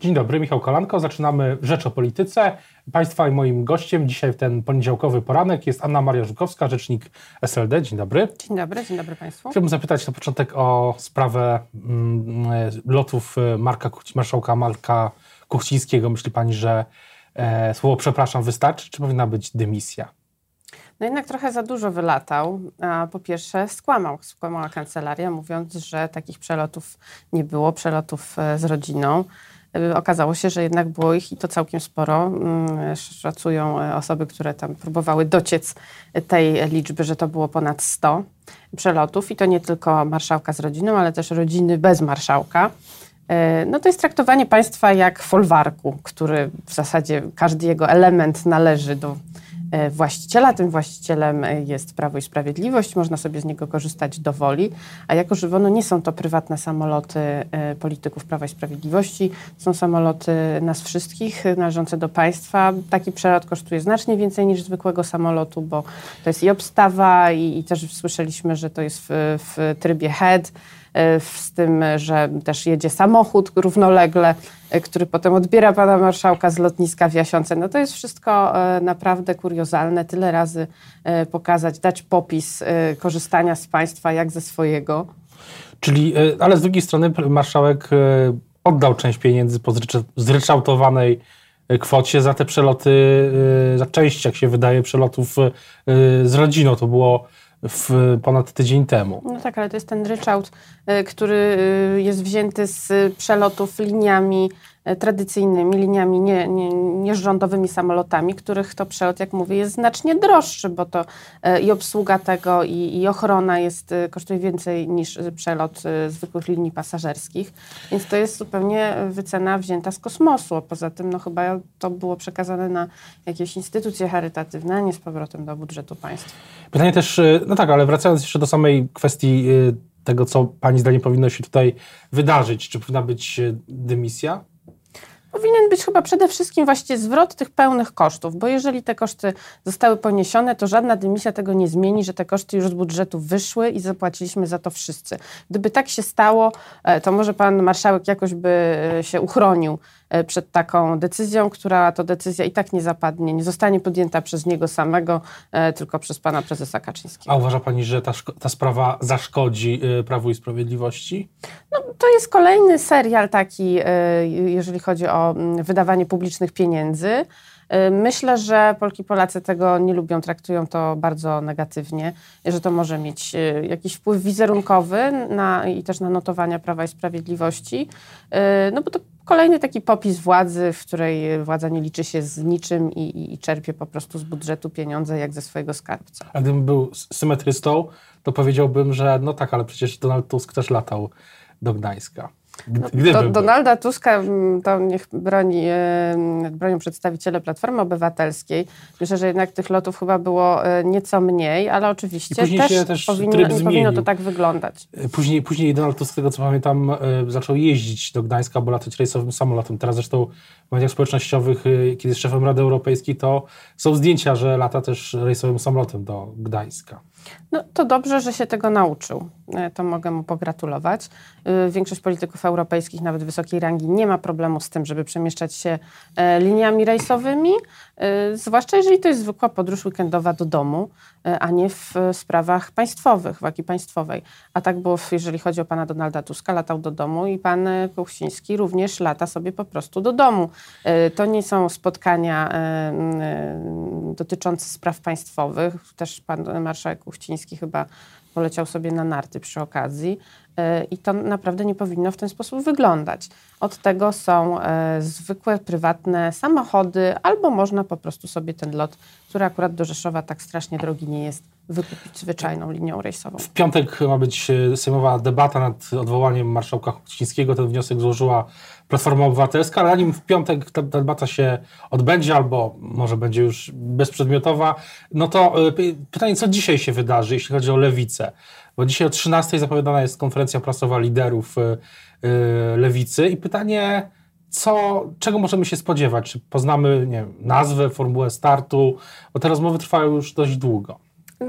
Dzień dobry, Michał Kolanko. Zaczynamy Rzecz o Polityce. Państwa i moim gościem dzisiaj w ten poniedziałkowy poranek jest Anna Maria Żukowska, rzecznik SLD. Dzień dobry. Dzień dobry, dzień dobry Państwu. Chciałbym zapytać na początek o sprawę mm, lotów Marka, marszałka Marka Kuchcińskiego. Myśli Pani, że e, słowo przepraszam wystarczy, czy powinna być dymisja? No jednak trochę za dużo wylatał. Po pierwsze skłamał, skłamała kancelaria, mówiąc, że takich przelotów nie było, przelotów e, z rodziną. E, okazało się, że jednak było ich i to całkiem sporo. Mm, szacują e, osoby, które tam próbowały dociec tej liczby, że to było ponad 100 przelotów i to nie tylko marszałka z rodziną, ale też rodziny bez marszałka. No to jest traktowanie państwa jak folwarku, który w zasadzie każdy jego element należy do właściciela. Tym właścicielem e, jest Prawo i Sprawiedliwość, można sobie z niego korzystać do woli, a jako żywo no nie są to prywatne samoloty e, polityków Prawa i Sprawiedliwości, są samoloty nas wszystkich, należące do państwa. Taki przelot kosztuje znacznie więcej niż zwykłego samolotu, bo to jest i obstawa i, i też słyszeliśmy, że to jest w, w trybie head, z tym, że też jedzie samochód równolegle, e, który potem odbiera pana marszałka z lotniska w Jasiące. No to jest wszystko e, naprawdę kuriozalne. Tyle razy e, pokazać, dać popis korzystania z państwa jak ze swojego. Czyli, ale z drugiej strony marszałek oddał część pieniędzy po zryczałtowanej kwocie za te przeloty, za część, jak się wydaje, przelotów z rodziną. To było w ponad tydzień temu. No tak, ale to jest ten ryczałt, y, który y, jest wzięty z przelotów liniami tradycyjnymi liniami nie, nie, samolotami, których to przelot, jak mówię, jest znacznie droższy, bo to e, i obsługa tego, i, i ochrona jest, e, kosztuje więcej niż przelot zwykłych linii pasażerskich. Więc to jest zupełnie wycena wzięta z kosmosu. Poza tym, no chyba to było przekazane na jakieś instytucje charytatywne, a nie z powrotem do budżetu państwa. Pytanie też, no tak, ale wracając jeszcze do samej kwestii tego, co Pani zdaniem powinno się tutaj wydarzyć, czy powinna być dymisja? Powinien być chyba przede wszystkim właściwie zwrot tych pełnych kosztów, bo jeżeli te koszty zostały poniesione, to żadna dymisja tego nie zmieni, że te koszty już z budżetu wyszły i zapłaciliśmy za to wszyscy. Gdyby tak się stało, e, to może pan marszałek jakoś by e, się uchronił przed taką decyzją, która to decyzja i tak nie zapadnie, nie zostanie podjęta przez niego samego, e, tylko przez pana prezesa Kaczyńskiego. A uważa pani, że ta, ta sprawa zaszkodzi e, Prawu i Sprawiedliwości? No, to jest kolejny serial taki, jeżeli chodzi o mm, wydawanie publicznych pieniędzy. Myślę, że Polki Polacy tego nie lubią, traktują to bardzo negatywnie, że to może mieć jakiś wpływ wizerunkowy na, i też na notowania Prawa i Sprawiedliwości, no bo to kolejny taki popis władzy, w której władza nie liczy się z niczym i, i, i czerpie po prostu z budżetu pieniądze jak ze swojego skarbca. A gdybym był symetrystą, to powiedziałbym, że no tak, ale przecież Donald Tusk też latał do Gdańska. No, do, Donalda Tuska mm, to niech broni, bronią przedstawiciele Platformy Obywatelskiej. Myślę, że jednak tych lotów chyba było e, nieco mniej, ale oczywiście też, też powinno, powinno to tak wyglądać. E, później, później Donald Tusk, z tego co pamiętam, e, zaczął jeździć do Gdańska, bo latać rejsowym samolotem. Teraz zresztą w mediach społecznościowych, kiedy jest szefem Rady Europejskiej, to są zdjęcia, że lata też rejsowym samolotem do Gdańska. No to dobrze, że się tego nauczył. E, to mogę mu pogratulować. E, większość polityków europejskich, nawet wysokiej rangi, nie ma problemu z tym, żeby przemieszczać się e, liniami rejsowymi, zwłaszcza jeżeli to jest zwykła podróż weekendowa do domu, a nie w sprawach państwowych, wagi państwowej. A tak było, jeżeli chodzi o pana Donalda Tuska, latał do domu i pan Kuchciński również lata sobie po prostu do domu. To nie są spotkania dotyczące spraw państwowych. Też pan marszałek Kuchciński chyba poleciał sobie na narty przy okazji i to naprawdę nie powinno w ten sposób wyglądać. Od tego są e, zwykłe, prywatne samochody, albo można po prostu sobie ten lot, który akurat do Rzeszowa tak strasznie drogi nie jest, wykupić zwyczajną linią rejsową. W piątek ma być e, sejmowa debata nad odwołaniem marszałka Kuchcińskiego. Ten wniosek złożyła Platforma Obywatelska, ale zanim w piątek ta debata się odbędzie, albo może będzie już bezprzedmiotowa, no to e, pytanie, co dzisiaj się wydarzy, jeśli chodzi o lewicę? Bo dzisiaj o 13 zapowiadana jest konferencja prasowa liderów e, lewicy i pytanie, co, czego możemy się spodziewać? Czy poznamy nie wiem, nazwę, formułę startu? Bo te rozmowy trwają już dość długo.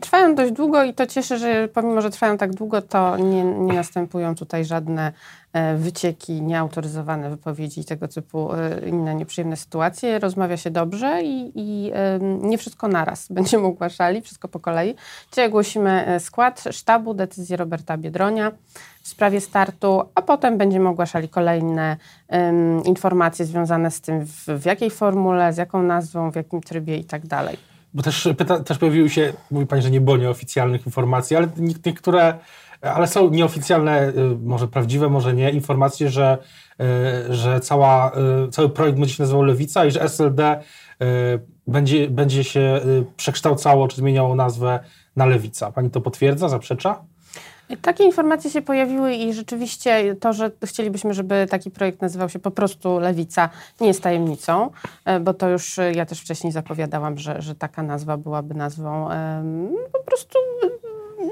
Trwają dość długo i to cieszy, że pomimo, że trwają tak długo, to nie, nie następują tutaj żadne wycieki, nieautoryzowane wypowiedzi i tego typu e, inne nieprzyjemne sytuacje. Rozmawia się dobrze i, i nie wszystko naraz będziemy ogłaszali, wszystko po kolei. Dzisiaj ogłosimy skład sztabu, decyzję Roberta Biedronia w sprawie startu, a potem będziemy ogłaszali kolejne um, informacje związane z tym, w, w jakiej formule, z jaką nazwą, w jakim trybie i tak dalej. Bo też, pyta, też pojawiły się, mówi Pani, że nie było nieoficjalnych informacji, ale niektóre, ale są nieoficjalne, y, może prawdziwe, może nie, informacje, że, y, że cała, y, cały projekt będzie się nazywał Lewica i że SLD będzie, będzie się przekształcało, czy zmieniało nazwę na Lewica. Pani to potwierdza, zaprzecza? Takie informacje się pojawiły i rzeczywiście to, że chcielibyśmy, żeby taki projekt nazywał się po prostu Lewica, nie jest tajemnicą, e, bo to już ja też wcześniej zapowiadałam, że, że taka nazwa byłaby nazwą um, po prostu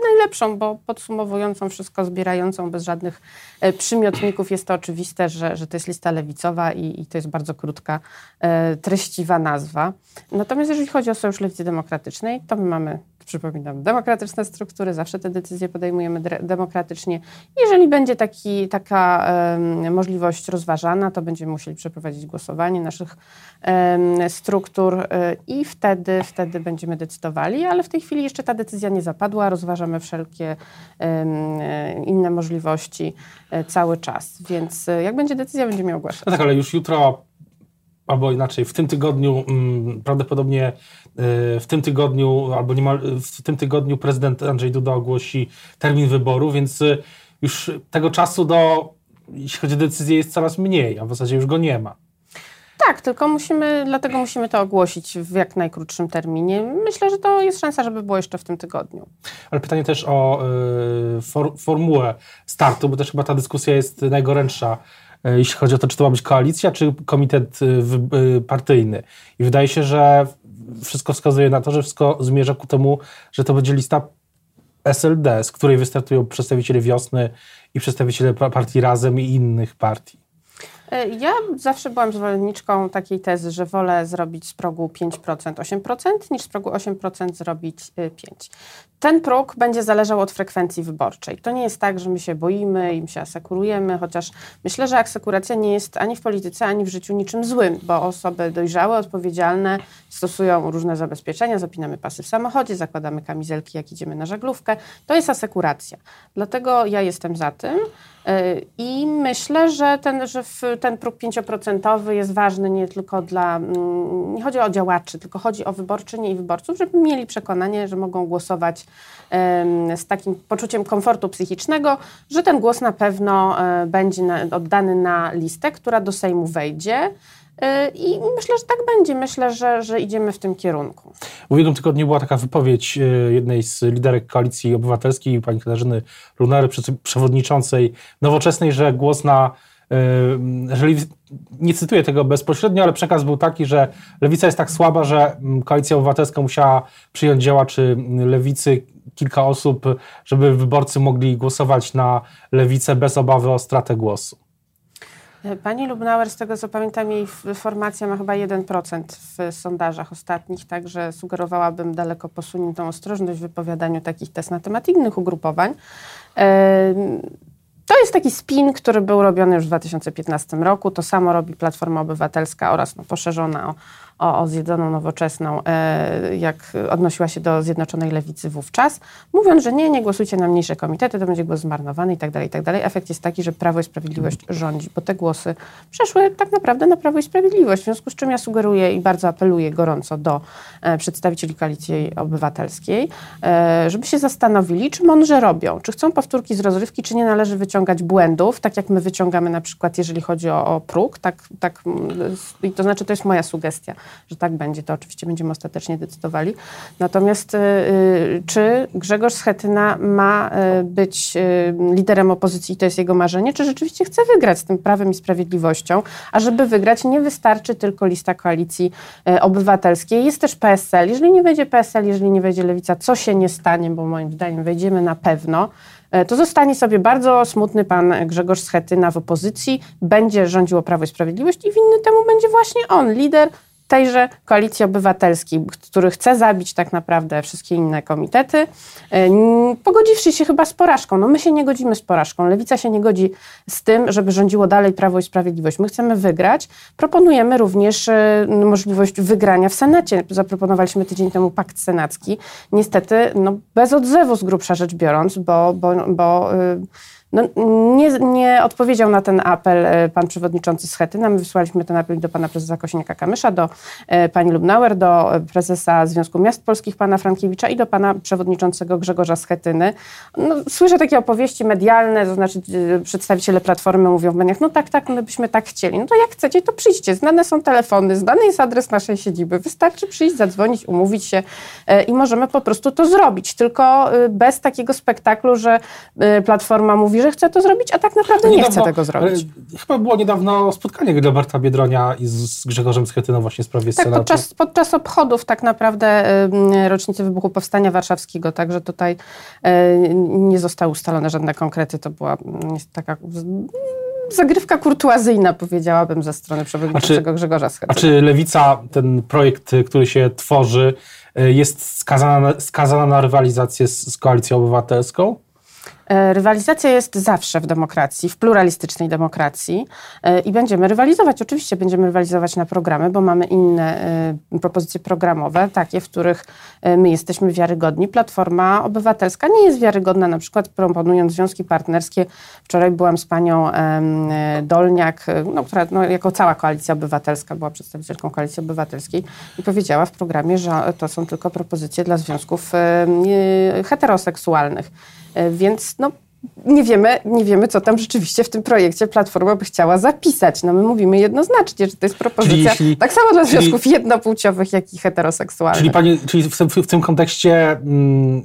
najlepszą, bo podsumowującą wszystko, zbierającą bez żadnych e, przymiotników. Jest to oczywiste, że, że to jest lista lewicowa i, i to jest bardzo krótka, e, treściwa nazwa. Natomiast jeżeli chodzi o Sojusz Lewicy Demokratycznej, to my mamy przypominam, demokratyczne struktury, zawsze te decyzje podejmujemy demokratycznie. Jeżeli będzie taki, taka um, możliwość rozważana, to będziemy musieli przeprowadzić głosowanie naszych um, struktur um, i wtedy, wtedy będziemy decydowali, ale w tej chwili jeszcze ta decyzja nie zapadła, rozważamy wszelkie inne możliwości e, cały czas, więc e, jak będzie decyzja, będziemy ogłaszać. No tak, ale już jutro albo inaczej, w tym tygodniu mm, prawdopodobnie w tym tygodniu, albo niemal w tym tygodniu prezydent Andrzej Duda ogłosi termin wyboru, więc y, już tego czasu do, jeśli chodzi o decyzję, jest coraz mniej, a w zasadzie już go nie ma. Tak, tylko musimy, dlatego musimy to ogłosić w jak najkrótszym terminie. Myślę, że to jest szansa, żeby było jeszcze w tym tygodniu. Ale pytanie też o y, for, formułę startu, bo też chyba ta dyskusja jest najgorętsza jeśli chodzi o to, czy to ma być koalicja, czy komitet y, partyjny. I wydaje się, że wszystko wskazuje na to, że wszystko zmierza ku temu, że to będzie lista SLD, z której wystartują przedstawiciele Wiosny i przedstawiciele partii Razem i innych partii. E, ja zawsze byłam zwolenniczką takiej tezy, że wolę zrobić z progu 5% 8% niż z progu 8% zrobić 5%. Ten próg będzie zależał od frekwencji wyborczej. To nie jest tak, że my się boimy i się asekurujemy, chociaż myślę, że asekuracja nie jest ani w polityce, ani w życiu niczym złym, bo osoby dojrzałe, odpowiedzialne stosują różne zabezpieczenia, zapinamy pasy w samochodzie, zakładamy kamizelki, jak idziemy na żaglówkę. To jest asekuracja. Dlatego ja jestem za tym. Y, I myślę, że ten, że ten próg 5% jest ważny nie tylko dla, mm, nie chodzi o działaczy, tylko chodzi o wyborczynie i wyborców, żeby mieli przekonanie, że mogą głosować z takim poczuciem komfortu psychicznego, że ten głos na pewno e, będzie oddany na listę, która do Sejmu wejdzie. E, I myślę, że tak będzie. Myślę, że, że idziemy w tym kierunku. W ubiegłym tygodniu była taka wypowiedź e, jednej z liderek Koalicji Obywatelskiej, pani Katarzyny Lunary, przewodniczącej Nowoczesnej, że głos na jeżeli nie cytuję tego bezpośrednio, ale przekaz był taki, że lewica jest tak słaba, że koalicja obywatelska musiała przyjąć działaczy lewicy, kilka osób, żeby wyborcy mogli głosować na lewicę bez obawy o stratę głosu. Pani Lubnauer, z tego co pamiętam, jej formacja ma chyba 1% w sondażach ostatnich, także sugerowałabym daleko posuniętą ostrożność w wypowiadaniu takich test na temat innych ugrupowań. To jest taki spin, który był robiony już w 2015 roku. To samo robi Platforma Obywatelska oraz no, poszerzona o o, o zjedzoną nowoczesną, e, jak odnosiła się do Zjednoczonej Lewicy wówczas, mówiąc, że nie, nie głosujcie na mniejsze komitety, to będzie głos zmarnowany i tak dalej, i tak dalej. Efekt jest taki, że Prawo i Sprawiedliwość rządzi, bo te głosy przeszły tak naprawdę na Prawo i Sprawiedliwość, w związku z czym ja sugeruję i bardzo apeluję gorąco do e, przedstawicieli Koalicji Obywatelskiej, e, żeby się zastanowili, czy mądrze robią, czy chcą powtórki z rozrywki, czy nie należy wyciągać błędów, tak jak my wyciągamy na przykład, jeżeli chodzi o, o próg, tak, tak, to znaczy to jest moja sugestia, że tak będzie, to oczywiście będziemy ostatecznie decydowali. Natomiast y, y, czy Grzegorz Schetyna ma y, być liderem opozycji to jest jego marzenie, czy rzeczywiście chce wygrać z tym Prawem i Sprawiedliwością, a żeby wygrać nie wystarczy tylko lista koalicji obywatelskiej, jest też PSL. Jeżeli nie wejdzie PSL, jeżeli nie wejdzie Lewica, co się nie stanie, bo moim zdaniem wejdziemy na pewno, to zostanie sobie bardzo smutny pan Grzegorz Schetyna w opozycji, będzie rządziło Prawo i Sprawiedliwość i winny temu będzie właśnie on, lider tejże koalicji obywatelskiej, który chce zabić tak naprawdę wszystkie inne komitety, pogodziwszy się chyba z porażką. No my się nie godzimy z porażką. Lewica się nie godzi z tym, żeby rządziło dalej Prawo i Sprawiedliwość. My chcemy wygrać. Proponujemy również możliwość wygrania w Senacie. Zaproponowaliśmy tydzień temu pakt senacki. Niestety no, bez odzewu z grubsza rzecz biorąc, bo, bo, bo no, nie, nie, odpowiedział na ten apel e, pan przewodniczący Schetyna. My wysłaliśmy ten apel do pana prezesa Kosiniaka-Kamysza, do e, pani Lubnauer, do prezesa Związku Miast Polskich pana Frankiewicza i do pana przewodniczącego Grzegorza Schetyny. No, słyszę takie opowieści medialne, to znaczy e, przedstawiciele Platformy mówią w mediach, no tak, tak, my byśmy tak chcieli. No to jak chcecie, to przyjdźcie. Znane są telefony, znany jest adres naszej siedziby. Wystarczy przyjść, zadzwonić, umówić się i możemy po prostu to zrobić. Tylko bez takiego spektaklu, że Platforma mówi, że chce to zrobić, a tak naprawdę niedawno, nie chce tego zrobić. Chyba było niedawno spotkanie Roberta Biedronia i z Grzegorzem Schetyną właśnie w sprawie tak, podczas, podczas obchodów tak naprawdę rocznicy wybuchu Powstania Warszawskiego, także tutaj e, nie zostały ustalone żadne konkrety, to była taka zagrywka kurtuazyjna, powiedziałabym, ze strony przewodniczącego Grzegorza Schetyna. A czy Lewica, ten projekt, który się tworzy, e, jest skazana, skazana na rywalizację z, z Koalicją Obywatelską? E, rywalizacja jest zawsze w demokracji, w pluralistycznej demokracji e, i będziemy rywalizować. Oczywiście będziemy rywalizować na programy, bo mamy inne e, propozycje programowe, takie, w których my jesteśmy wiarygodni. Platforma Obywatelska nie jest wiarygodna, na przykład proponując związki partnerskie. Wczoraj byłam z panią Dolniak, no, która no, jako cała koalicja obywatelska była przedstawicielką koalicji obywatelskiej i powiedziała w programie, że to są tylko propozycje dla związków heteroseksualnych. Więc no, nie wiemy, nie wiemy, co tam rzeczywiście w tym projekcie Platforma by chciała zapisać. No my mówimy jednoznacznie, że to jest propozycja jeśli, tak samo dla związków jednopłciowych, jak i heteroseksualnych. Czyli, pani, czyli w, w, w tym kontekście mm,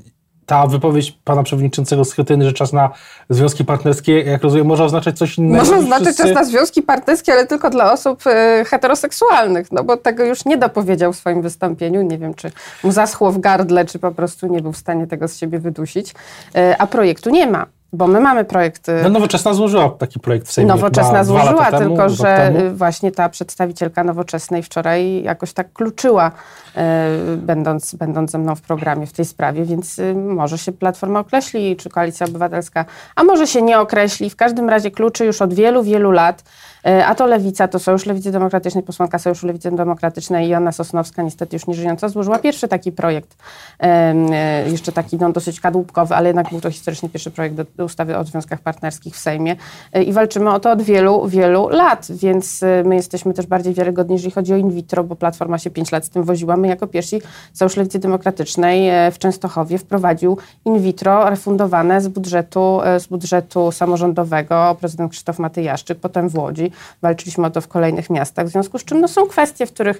ta wypowiedź pana przewodniczącego Schetyny, że czas na związki partnerskie, jak rozumiem, może oznaczać coś innego? Może oznaczać wszyscy... czas na związki partnerskie, ale tylko dla osób y, heteroseksualnych, no bo tego już nie dopowiedział w swoim wystąpieniu. Nie wiem, czy mu zaschło w gardle, czy po prostu nie był w stanie tego z siebie wydusić. Y, a projektu nie ma. Bo my mamy projekt. No, nowoczesna złożyła taki projekt w Sejmie. Nowoczesna złożyła, temu, tylko że właśnie ta przedstawicielka nowoczesnej wczoraj jakoś tak kluczyła, e, będąc, będąc ze mną w programie w tej sprawie, więc y, może się Platforma określi, czy Koalicja Obywatelska, a może się nie określi. W każdym razie kluczy już od wielu, wielu lat a to Lewica, to Sojusz Lewicy Demokratycznej, posłanka Sojuszu Lewicy Demokratycznej Joanna Sosnowska, niestety już nie żyjąca, złożyła pierwszy taki projekt, e, jeszcze taki no, dosyć kadłubkowy, ale jednak był to historycznie pierwszy projekt do ustawy o związkach partnerskich w Sejmie. E, i walczymy o to od wielu, wielu lat, więc my jesteśmy też bardziej wiarygodni, jeżeli chodzi o in vitro, bo Platforma się pięć lat z tym woziła. My jako pierwsi Sojusz Lewicy Demokratycznej w Częstochowie wprowadził in vitro refundowane z budżetu, z budżetu samorządowego prezydent Krzysztof Matyjaszczyk, potem w Łodzi walczyliśmy o to w kolejnych miastach, w związku z czym no, są kwestie, w których, y,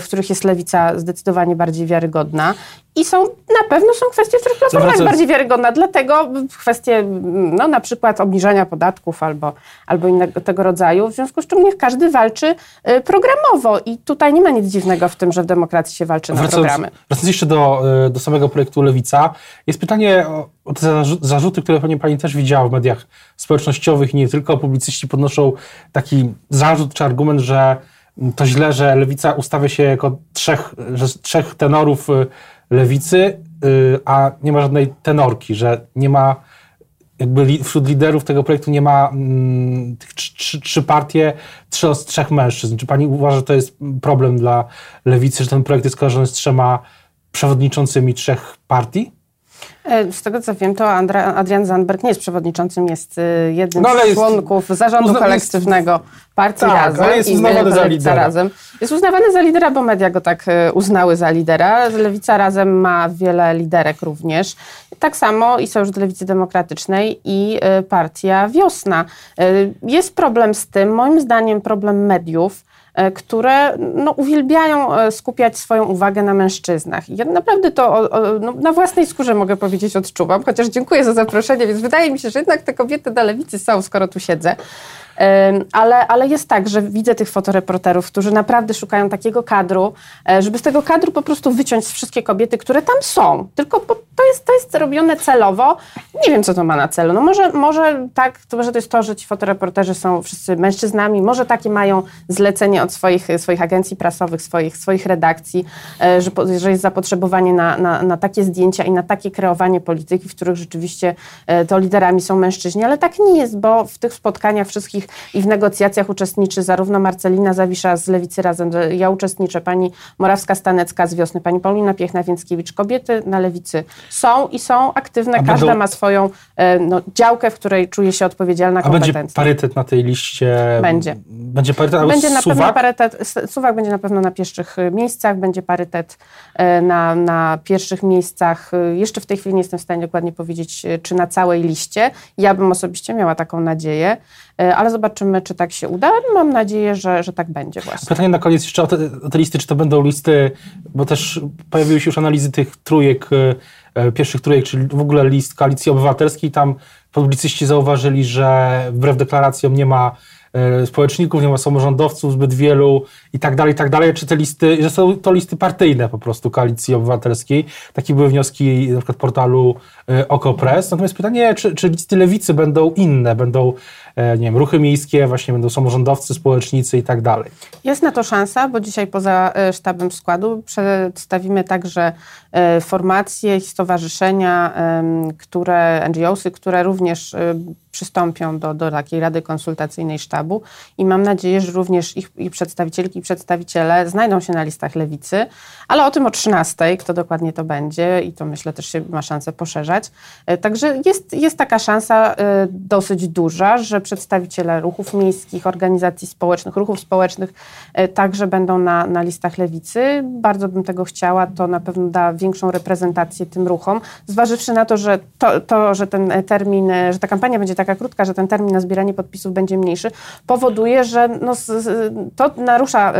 w których jest lewica zdecydowanie bardziej wiarygodna i są, na pewno są kwestie, w których Platforma jest bardziej wiarygodna, dlatego kwestie no, na przykład obniżania podatków albo, albo innego tego rodzaju, w związku z czym niech każdy walczy y, programowo. I tutaj nie ma nic dziwnego w tym, że w demokracji się walczy na programy. Wracając jeszcze do, y, do samego projektu Lewica, jest pytanie o, o te zarzuty, które pewnie Pani też widziała w mediach społecznościowych nie tylko, publicyści podnoszą taki zarzut czy argument, że to źle, że Lewica ustawia się jako trzech, że trzech tenorów y, lewicy, y, a nie ma żadnej tenorki, że nie ma jakby wśród liderów tego projektu nie ma mm, tych trzy, trzy partie, trzy, trzech mężczyzn. Czy pani uważa, że to jest problem dla lewicy, że ten projekt jest kojarzony z trzema przewodniczącymi trzech partii? E, z tego co wiem, to Andra, Adrian Zandberg nie jest przewodniczącym, jest y, jednym no, z jest, członków zarządu uzna, kolektywnego partii tak, Razem. jest uznawany za lidera. Razem. Jest uznawany za lidera, bo media go tak y, uznały za lidera. Lewica Razem ma wiele liderek również. Tak samo i Sojusz Lewicy Demokratycznej i y, partia Wiosna. Jest problem z tym, moim zdaniem problem mediów, które no, uwielbiają e, skupiać swoją uwagę na mężczyznach. I ja naprawdę to no, na własnej skórze mogę powiedzieć odczuwam, chociaż dziękuję za zaproszenie, więc wydaje mi się, że jednak te kobiety na lewicy są, skoro tu siedzę. Ale, ale jest tak, że widzę tych fotoreporterów, którzy naprawdę szukają takiego kadru, e, żeby z tego kadru po prostu wyciąć wszystkie kobiety, które tam są. Tylko to jest, to jest robione celowo. Nie wiem, co to ma na celu. No może, może tak, to może to jest to, że ci fotoreporterzy są wszyscy mężczyznami, może takie mają zlecenie od swoich, swoich agencji prasowych, swoich, swoich redakcji, e, że, że jest zapotrzebowanie na, na, na takie zdjęcia i na takie kreowanie polityki, w których rzeczywiście e, to liderami są mężczyźni, ale tak nie jest, bo w tych spotkaniach wszystkich i w negocjacjach uczestniczy zarówno Marcelina Zawisza z Lewicy Razem, ja uczestniczę, pani Morawska-Stanecka z Wiosny, pani Paulina Piechna-Więckiewicz. Kobiety na Lewicy są i są aktywne, A każda będą... ma swoją e, no, działkę, w której czuje się odpowiedzialna, A będzie parytet na tej liście? Będzie. Będzie parytet, będzie na suwak? pewno parytet, suwak będzie na pewno na pierwszych e, miejscach, będzie parytet na, na pierwszych miejscach. Jeszcze w tej chwili nie jestem w stanie dokładnie powiedzieć, czy na całej liście. Ja bym osobiście miała taką nadzieję, e, ale zobaczymy, czy tak się uda. Mam nadzieję, że, że tak będzie właśnie. Pytanie na koniec jeszcze o te, o te listy, czy to będą listy, bo też pojawiły się już analizy tych trójek, e, e, pierwszych trójek, czyli w ogóle list Koalicji Obywatelskiej. Tam publicyści zauważyli, że wbrew deklaracjom nie ma E, społeczników, nie ma samorządowców zbyt wielu i tak dalej, i tak dalej. Czy te listy, że są to listy partyjne po prostu Koalicji Obywatelskiej. Takie były wnioski na przykład portalu e, OKO.press. Natomiast pytanie, czy, czy listy lewicy będą inne, będą e, nie wiem, ruchy miejskie, właśnie będą samorządowcy, społecznicy i tak dalej. Jest na to szansa, bo dzisiaj poza sztabem składu przedstawimy także formacje i stowarzyszenia, które, NGOsy, które również przystąpią do, do takiej Rady Konsultacyjnej Sztabu i mam nadzieję, że również ich, ich przedstawicielki i przedstawiciele znajdą się na listach lewicy, ale o tym o 13, kto dokładnie to będzie i to myślę też się ma szansę poszerzać. E, także jest, jest taka szansa e, dosyć duża, że przedstawiciele ruchów miejskich, organizacji społecznych, ruchów społecznych e, także będą na, na listach lewicy. Bardzo bym tego chciała, to na pewno da większą reprezentację tym ruchom, zważywszy na to, że, to, to, że ten termin, że ta kampania będzie taka krótka, że ten termin na zbieranie podpisów będzie mniejszy, powoduje, że no, to narusza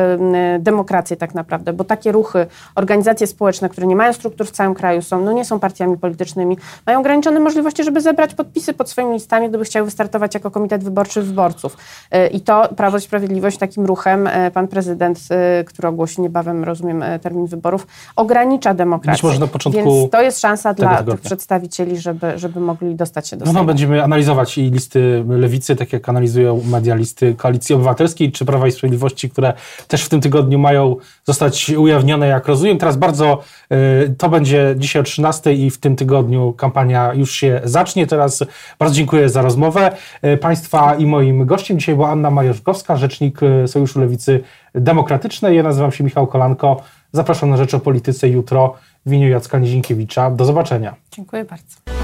demokrację tak naprawdę, bo takie ruchy, organizacje społeczne, które nie mają struktur w całym kraju, są, no nie są partiami politycznymi, mają ograniczone możliwości, żeby zebrać podpisy pod swoimi listami, gdyby chciały wystartować jako komitet wyborczy wyborców. E, I to Prawo i Sprawiedliwość takim ruchem, e, pan prezydent, e, który ogłosi niebawem, rozumiem, termin wyborów, ogranicza demokrację. Być może na początku Więc to jest szansa dla tych przedstawicieli, żeby, żeby mogli dostać się do No, no będziemy analizować i listy lewicy, tak jak analizują media listy Koalicji Obywatelskiej czy Prawa i Sprawiedliwości, które też w tym tygodniu mają zostać ujawnione, jak rozumiem. Teraz bardzo to będzie dzisiaj o 13 i w tym tygodniu kampania już się zacznie. Teraz bardzo dziękuję za rozmowę. Y, państwa i moim gościem dzisiaj była Anna Majorzkowska, rzecznik y, Sojuszu Lewicy Demokratycznej. Ja nazywam się Michał Kolanko. Zapraszam na Rzecz o Polityce jutro w imieniu Jacka Nizinkiewicza. Do zobaczenia. Dziękuję bardzo.